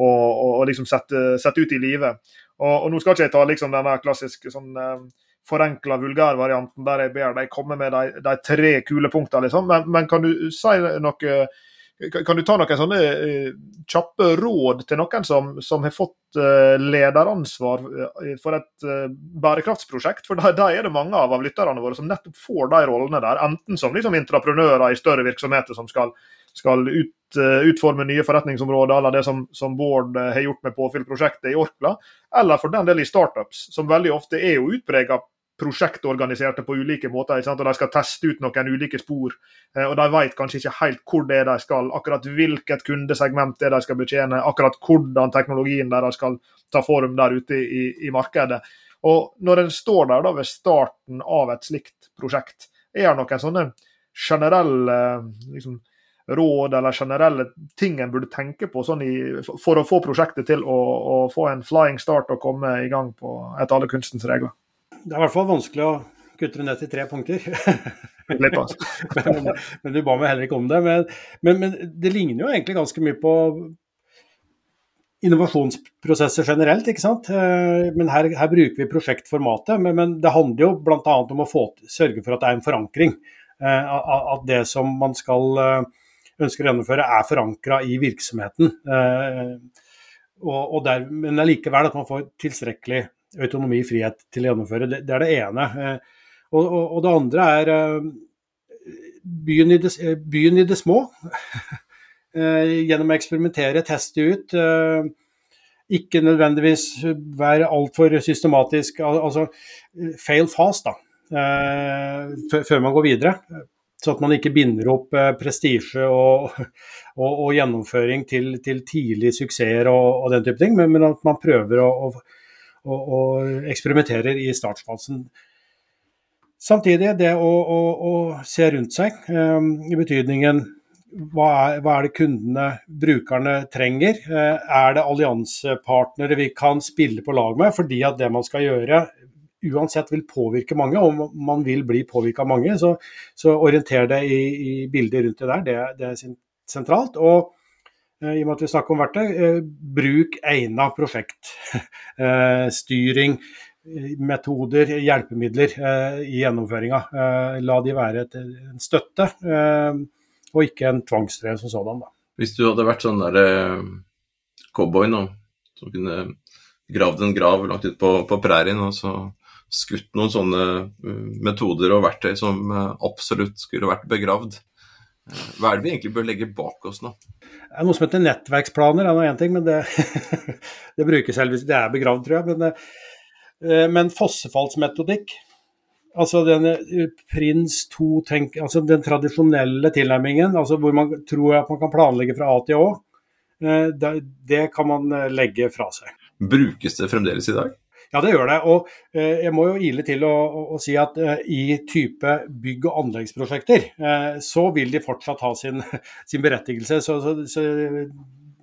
og, og liksom sette, sette, ut i livet. Og, og, nå skal ikke jeg ta liksom denne klassiske sånn um, forenkla vulgærvarianten der jeg ber deg komme med de, de tre kule punktene, liksom. men, men, kan du si noe kan du ta noen sånne uh, kjappe råd til noen som, som har fått uh, lederansvar uh, for et bærekraftsprosjekt? For da, er det mange av, av lytterne våre som nettopp får de rollene der. Enten som liksom intraprenører i større virksomheter som skal, skal ut, utforme nye forretningsområder, eller det som, som Bård har gjort med påfyllprosjektet i Orkla, eller for den del i startups, som veldig ofte er jo utprega prosjektorganiserte på ulike måter. og De skal teste ut noen ulike spor. Eh, og De vet kanskje ikke helt hvor det er de skal, akkurat hvilket kundesegment det er de skal betjene, akkurat hvordan teknologien deres skal ta form der ute i, i markedet. Og Når en står der da ved starten av et slikt prosjekt, er det noen sånne generelle liksom, råd eller generelle ting en burde tenke på sånn i, for å få prosjektet til å, å, få en flying start og komme i gang på etter alle kunstens regler? Det er i hvert fall vanskelig å kutte det ned til tre punkter. <laughs> <laughs> men, men, du ba meg heller ikke om det. Men, men, men, det ligner jo egentlig ganske mye på innovasjonsprosesser generelt, ikke sant. Eh, men her, her bruker vi prosjektformatet. Men, det handler jo bl.a. om å få, sørge for at det er en forankring. Eh, at det som man skal eh, ønsker å gjennomføre, er forankra i virksomheten. Og, og der, men allikevel at man får tilstrekkelig autonomi, frihet til å gjennomføre. Det, det er det ene. Eh, og, og, og, det andre er eh, byen i det, eh, byen i det små. <laughs> Gjennom å eksperimentere, teste ut. Ikke nødvendigvis være altfor systematisk. Altså fail fast, da. Før man går videre. Så at man ikke binder opp prestisje og, <laughs> og, og, gjennomføring til, til tidlig suksesser og, og, den type ting, men, men at man prøver å, å og, og eksperimenterer i startfasen. Samtidig det å, å, å se rundt seg, um, i betydningen hva er, hva er, det kundene, brukerne, trenger? Uh, er det alliansepartnere vi kan spille på lag med? Fordi at det man skal gjøre uansett vil påvirke mange, og man vil bli påvirka av mange. Så, så orienter det i, i, bildet rundt det der, det, det er sentralt. Og Eh, i og med at vi snakker om verktøy, eh, bruk egna prosjektstyring, <laughs> eh, metoder, hjelpemidler i gjennomføringa. La de være et, en støtte, og ikke en tvangstrøye som sådan. Hvis du hadde vært sånn der cowboy nå, som kunne gravd en grav langt ut på, på prærien og så skutt noen sånne metoder og verktøy som absolutt skulle vært begravd, Hva er det vi egentlig bør legge bak oss nå? Det noe som heter nettverksplaner, er nå én ting, men det, <laughs> det brukes heldigvis. Det er begravd, tror jeg. Men, eh, men fossefallsmetodikk, altså den eh, prins 2, tenk, altså den tradisjonelle tilnærmingen, altså hvor man tror at man kan planlegge fra A til Å, eh, det, det kan man legge fra seg. Brukes det fremdeles i dag? Ja, det gjør det. Og eh, jeg må jo ile til å, å, å si at eh, i type bygg- og anleggsprosjekter, eh, så vil de fortsatt ha sin, <laughs> sin berettigelse. Så, så, så,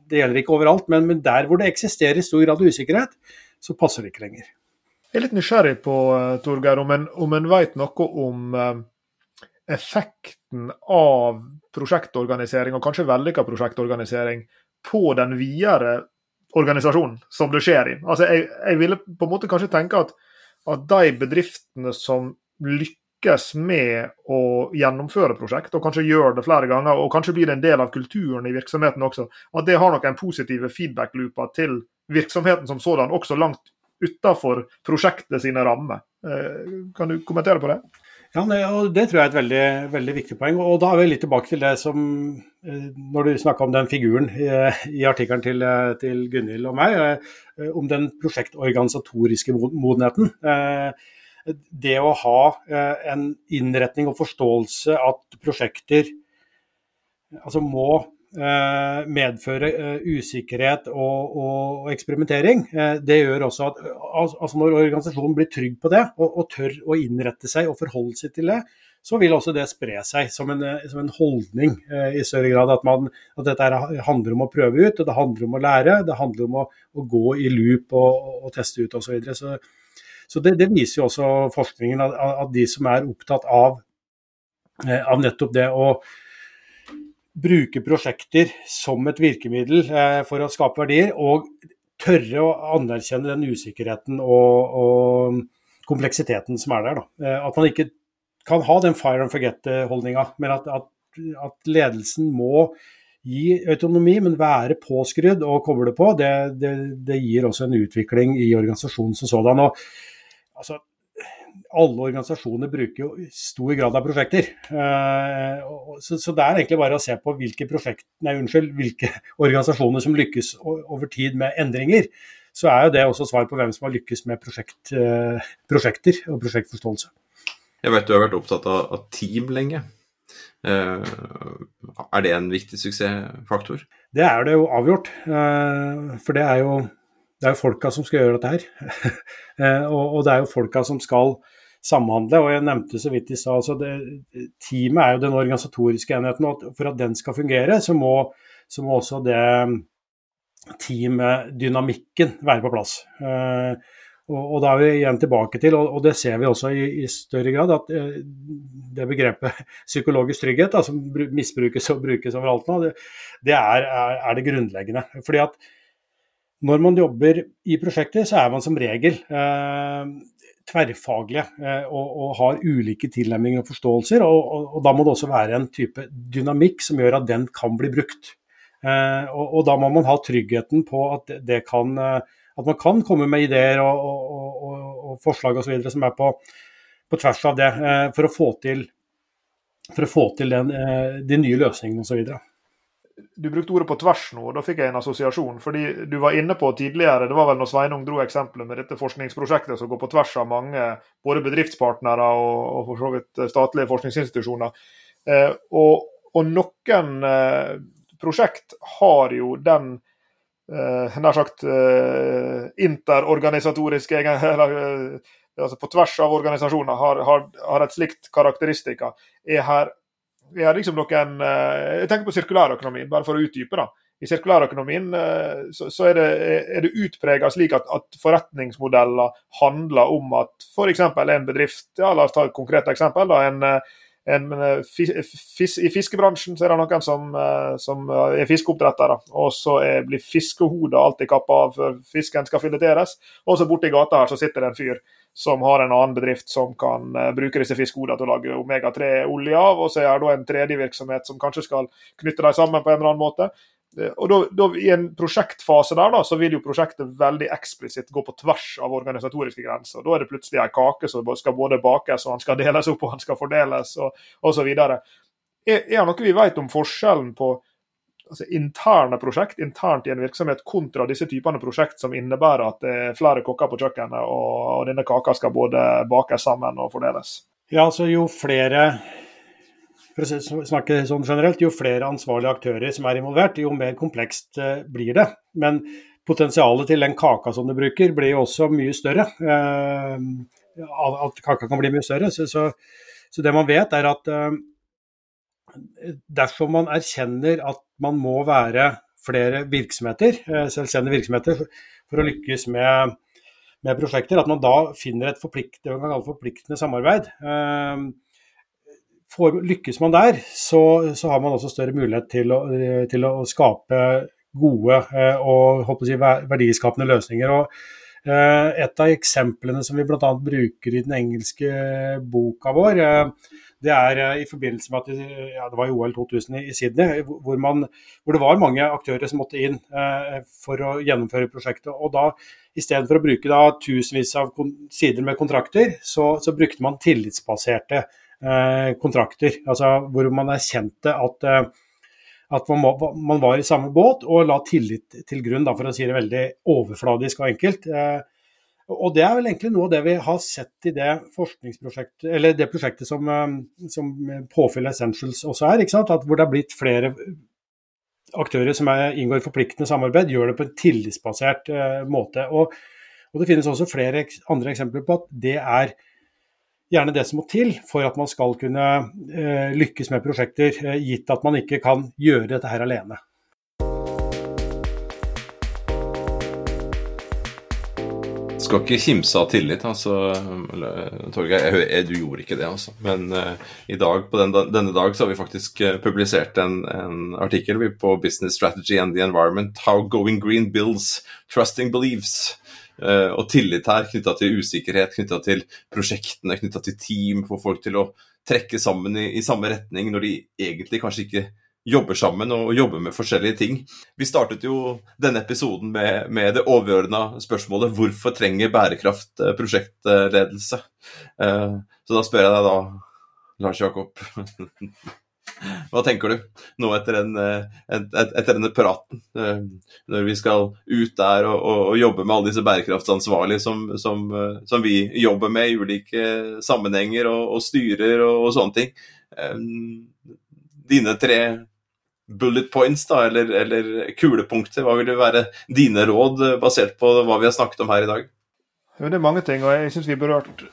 det gjelder ikke overalt. Men, men, der hvor det eksisterer i stor grad usikkerhet, så passer det ikke lenger. Jeg er litt nysgjerrig på, Torgeir, om en, en vet noe om effekten av prosjektorganisering, og kanskje vellykka prosjektorganisering, på den videre organisasjon som det skjer i. Altså, jeg, jeg ville på en måte kanskje tenke at, at de bedriftene som lykkes med å gjennomføre prosjekt, og kanskje gjør det flere ganger, og kanskje blir det en del av kulturen i virksomheten også, at det har noen positive feedback-looper til virksomheten som sådan, også langt utafor prosjektet sine rammer. Eh, kan du kommentere på det? Ja, og det tror jeg er et veldig, veldig, viktig poeng. Og da er vi litt tilbake til det som eh, Når du snakka om den figuren i, i artikkelen til, eh, til Gunhild og meg, eh, om den prosjektorganisatoriske modenheten. Det å ha en innretning og forståelse at prosjekter altså må Eh, medføre eh, usikkerhet og, og, eksperimentering. Eh, det gjør også at altså når organisasjonen blir trygg på det, og, og, tør å innrette seg og forholde seg til det, så vil også det spre seg som en, som en holdning i større grad. At, man, at, dette handler om å prøve ut, og det handler om å lære. Det handler om å, å gå i loop og, og teste ut osv. Så, videre. så, så det, det, viser jo også forskningen, at, at de som er opptatt av, av nettopp det å bruke prosjekter som et virkemiddel eh, for å skape verdier, og tørre å anerkjenne den usikkerheten og, og kompleksiteten som er der. Eh, at man ikke kan ha den fire and forget-holdninga, men at, at, at, ledelsen må gi autonomi, men være påskrudd og koble på, det, det, det, gir også en utvikling i organisasjonen som sådan. Og, altså, alle organisasjoner bruker jo stor grad av prosjekter. Eh, så, det er egentlig bare å se på hvilke, nei, unnskyld, hvilke <laughs> organisasjoner som lykkes over tid med endringer. Så er jo det også svar på hvem som har lykkes med prosjekt, eh, prosjekter og prosjektforståelse. Jeg vet du har vært opptatt av, av team lenge. Eh, er det en viktig suksessfaktor? Det er det jo avgjort. For det er jo, det er jo folka som skal gjøre dette her. <laughs> og, det er jo folka som skal samhandle. og Jeg nevnte så vidt i stad altså Teamet er jo den organisatoriske enheten. og For at den skal fungere, så må, så må også det teamdynamikken være på plass. Eh, og, og, Da er vi igjen tilbake til, og, og det ser vi også i, i, større grad, at eh, det begrepet <laughs> psykologisk trygghet, da, som misbrukes og brukes overalt nå, det, det er, er, er, det grunnleggende. Fordi at når man jobber i prosjekter, så er man som regel eh, tverrfaglige eh, og, og, har ulike tilnærminger og forståelser. Og, og, og, da må det også være en type dynamikk som gjør at den kan bli brukt. Eh, og, da må man ha tryggheten på at, kan, eh, at man kan komme med ideer og, forslag osv. som er på, på, tvers av det, for å få til, å få til den, de nye løsningene osv du brukte ordet på tvers nå, og da fikk jeg en assosiasjon. fordi Du var inne på tidligere, det var vel når Sveinung dro eksempelet med dette forskningsprosjektet som går på tvers av mange både bedriftspartnere og, og for så vidt statlige forskningsinstitusjoner. Eh, og, og, noen eh, prosjekt har jo den eh, nær sagt eh, interorganisatoriske <laughs> eller, eh, altså På tvers av organisasjoner har, har, har et slikt karakteristika. Er her vi har liksom noen eh, Jeg tenker på sirkulærøkonomien, bare for å utdype. da. I sirkulærøkonomien eh, så, er det, er det utprega slik at, at, forretningsmodeller handler om at f.eks. en bedrift ja, La oss ta et konkret eksempel. da, en, eh, en, fis, I fiskebransjen så er det noen som, som er fiskeoppdrettere, og så blir fiskehodet alltid kappa av før fisken skal fileteres. Og så borti gata her så sitter det en fyr som har en annen bedrift som kan uh, bruke disse fiskehodene til å lage omega-3-olje av. Og så er det en tredje virksomhet som kanskje skal knytte dem sammen på en eller annen måte. Uh, og da, da, I en prosjektfase der da, så vil jo prosjektet veldig eksplisitt gå på tvers av organisatoriske grenser. Da er det plutselig en kake som skal både bakes og han skal deles opp og han skal fordeles og osv. er, er det noe vi vet om forskjellen på altså, interne prosjekt internt i en virksomhet kontra disse typene prosjekt som innebærer at det er flere kokker på kjøkkenet, og, og denne kaka skal både bakes sammen og fordeles? Ja, altså jo flere for å snakke sånn generelt, jo flere ansvarlige aktører som er involvert, jo mer komplekst eh, blir det. Men potensialet til den kaka som du bruker, blir jo også mye større. Eh, at kaka kan bli mye større. Så, så, så det man vet, er at eh, dersom man erkjenner at man må være flere virksomheter, eh, selvstendige virksomheter for å lykkes med, med prosjekter, at man da finner et forpliktende, forpliktende samarbeid. Eh, for, lykkes man der, så, så, har man også større mulighet til å, til å skape gode eh, og si, verdiskapende løsninger. Og, et av eksemplene som vi bl.a. bruker i den engelske boka vår, det er eh, i forbindelse med at ja, det var i OL 2000 i Sydney, hvor, man, hvor, det var mange aktører som måtte inn eh, for å gjennomføre prosjektet. og da Istedenfor å bruke da, tusenvis av sider med kontrakter, så, så brukte man tillitsbaserte eh, kontrakter. altså Hvor man erkjente at, eh, at man, må, man, var i samme båt og la tillit til grunn, da, for å si det veldig overfladisk og enkelt. Eh, og Det er vel egentlig noe av det vi har sett i det forskningsprosjektet, eller det prosjektet som, um, som Påfyll Essentials også er. At hvor det har blitt flere aktører som er, inngår forpliktende samarbeid, gjør det på en tillitsbasert uh, måte. Og, og, Det finnes også flere andre eksempler på at det er gjerne det som må til for at man skal kunne uh, lykkes med prosjekter, uh, gitt at man ikke kan gjøre dette her alene. Skal ikke kimse av tillit. altså, Torgeir, du gjorde ikke det, altså. Men uh, i dag, på den, denne dag så har vi faktisk uh, publisert en, en, artikkel på Business Strategy and the Environment. How going green builds trusting beliefs. Uh, og tillit her knytta til usikkerhet, knytta til prosjektene, knytta til team. Få folk til å trekke sammen i, i samme retning når de egentlig kanskje ikke jobber sammen og jobber med forskjellige ting. Vi startet jo denne episoden med, med det overordna spørsmålet hvorfor trenger bærekraft eh, prosjektledelse? Eh, så da spør jeg deg da, Lars Jakob. <laughs> Hva tenker du nå etter, eh, denne praten, når vi skal ut der og, og, og jobbe med alle disse bærekraftsansvarlige som, som, som, vi jobber med i ulike sammenhenger og, og styrer og, sånne ting? Dine tre bullet points, da, eller, eller kulepunkter? Hva vil være dine råd eh, basert på hva vi har snakket om her i dag? Det er mange ting, og jeg syns vi berørt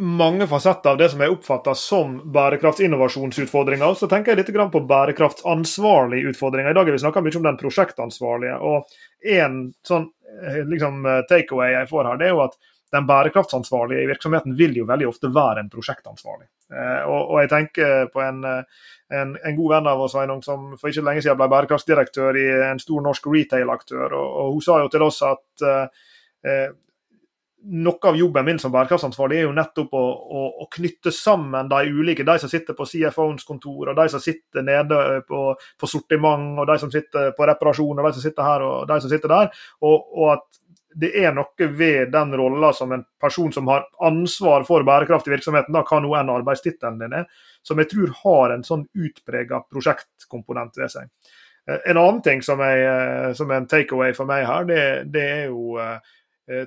mange fasetter av det som er oppfatter som bærekraftsinnovasjonsutfordringer. Så tenker jeg litt på bærekraftsansvarlige utfordringer. I dag har vi snakka mye om den prosjektansvarlige. og En sånn eh, liksom, eh, takeaway jeg får her, det er jo at den bærekraftsansvarlige i virksomheten vil jo veldig ofte være en prosjektansvarlig. og, og jeg tenker på en en, en, god venn av oss Sveinung, som for ikke lenge siden ble bærekraftsdirektør i en stor norsk retail-aktør. Og, og, Hun sa jo til oss at eh, noe av jobben min som bærekraftsansvarlig er jo nettopp å, å, å, knytte sammen de ulike, de som sitter på CFO-ens kontor, og de som sitter nede på, på, sortiment, og de som sitter på reparasjon, og de som sitter her og de som sitter der. Og, og at det er noe ved den rolla som en person som har ansvar for bærekraft i virksomheten, da kan nå enn arbeidstittelen din er, som jeg tror har en sånn utprega prosjektkomponent ved seg. Eh, en annen ting som, jeg, eh, som er en takeaway for meg her, det, det er jo Eh,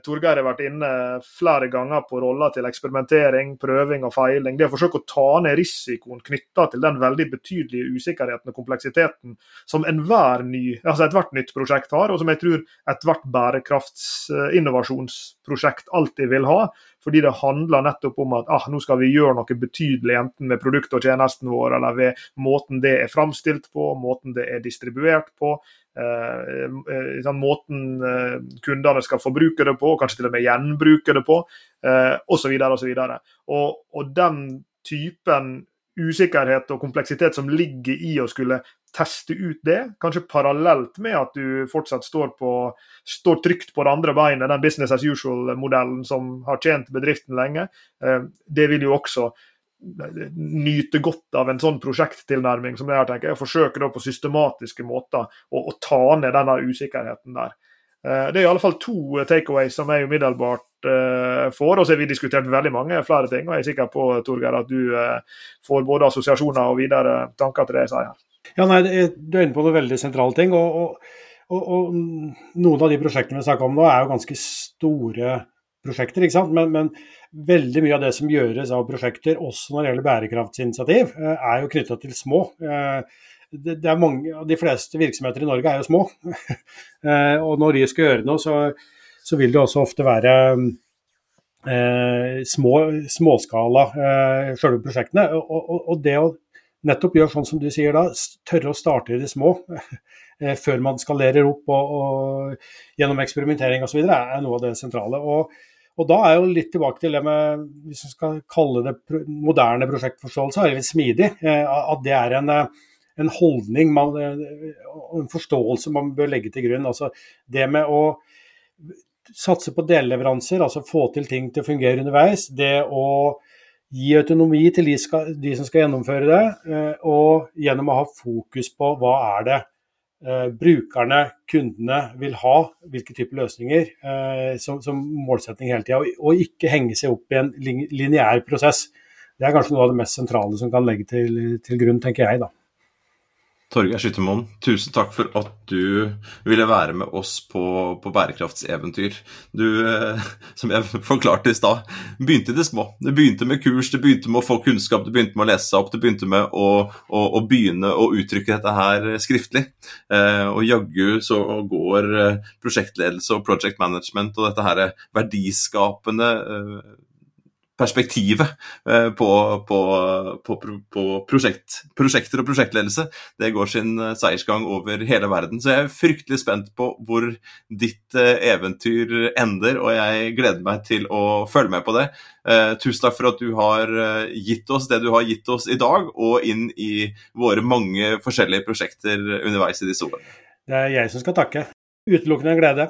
Torgeir har vært inne flere ganger på roller til eksperimentering, prøving og feiling. Det å forsøke å ta ned risikoen knytta til den veldig betydelige usikkerheten og kompleksiteten som enhver ny, altså ethvert nytt prosjekt har, og som jeg tror ethvert bærekraftsinnovasjonsprosjekt alltid vil ha. Fordi det handler nettopp om at ah, nå skal vi gjøre noe betydelig, enten med produktet og tjenesten vår, eller ved måten det er framstilt på, måten det er distribuert på. Sånn måten eh, kundene skal forbruke det på, kanskje til og med gjenbruke det på, osv. osv. osv. Og, og den typen usikkerhet og kompleksitet som ligger i å skulle teste ut det, kanskje parallelt med at du fortsatt står, på, står trygt på det andre beinet, den business as usual-modellen som har tjent bedriften lenge, det vil jo også nyte godt av en sånn prosjekttilnærming som det her, tenker jeg. Forsøke da på systematiske måter å, å ta ned denne usikkerheten der. Det er i alle fall to takeaways som jeg umiddelbart får. Og så har vi diskutert veldig mange flere ting, og jeg er sikker på Torgeir, at du får både assosiasjoner og videre tanker til det jeg sier her. Ja, nei, Du er inne på noen veldig sentrale ting. og, og og, og, noen av de prosjektene vi snakker om nå, er jo ganske store prosjekter. ikke sant? Men, men, veldig mye av det som gjøres av prosjekter, også når det gjelder bærekraftsinitiativ, eh, er jo knytta til små. Eh, det, det mange, De fleste virksomheter i Norge er jo små. <laughs> Eh, og når de skal gjøre noe, så, så vil det også ofte være eh, små, småskala, eh, selve prosjektene. Og, og, og, det å nettopp gjøre sånn som du sier da, tørre å starte i det små <laughs> før man skalerer opp og, og gjennom eksperimentering osv., er noe av det sentrale. Og, og, da er jo litt tilbake til det med, hvis vi skal kalle det moderne prosjektforståelse, eller smidig, eh, at det er en, eh, en holdning og en forståelse man bør legge til grunn. Altså det med å satse på delleveranser, altså få til ting til å fungere underveis. Det å gi autonomi til de, skal, de, som skal gjennomføre det, og gjennom å ha fokus på hva er det eh, brukerne, kundene, vil ha, hvilke typer løsninger, eh, som, som, målsetting hele tida. Og, og, ikke henge seg opp i en lineær prosess. Det er kanskje noe av det mest sentrale som kan legge til, til grunn, tenker jeg. da. Torgeir Skyttermoen, tusen takk for at du ville være med oss på, på bærekraftseventyr. Du, eh, som jeg <laughs> forklarte i stad, begynte i det små. Det begynte med kurs, det begynte med å få kunnskap, det begynte med å lese seg opp, det begynte med å, å, å begynne å uttrykke dette her skriftlig. Eh, og jaggu så går eh, prosjektledelse og project management og dette her verdiskapende eh, perspektivet eh, på, på, på, på prosjekt, prosjekter og prosjektledelse. Det går sin eh, seiersgang over hele verden. Så jeg er fryktelig spent på hvor ditt eh, eventyr ender, og jeg gleder meg til å følge med på det. Tusen takk for at du har gitt oss det du har gitt oss i dag, og inn i våre mange forskjellige prosjekter underveis i disse årene. Det er jeg som skal takke. Utelukkende glede.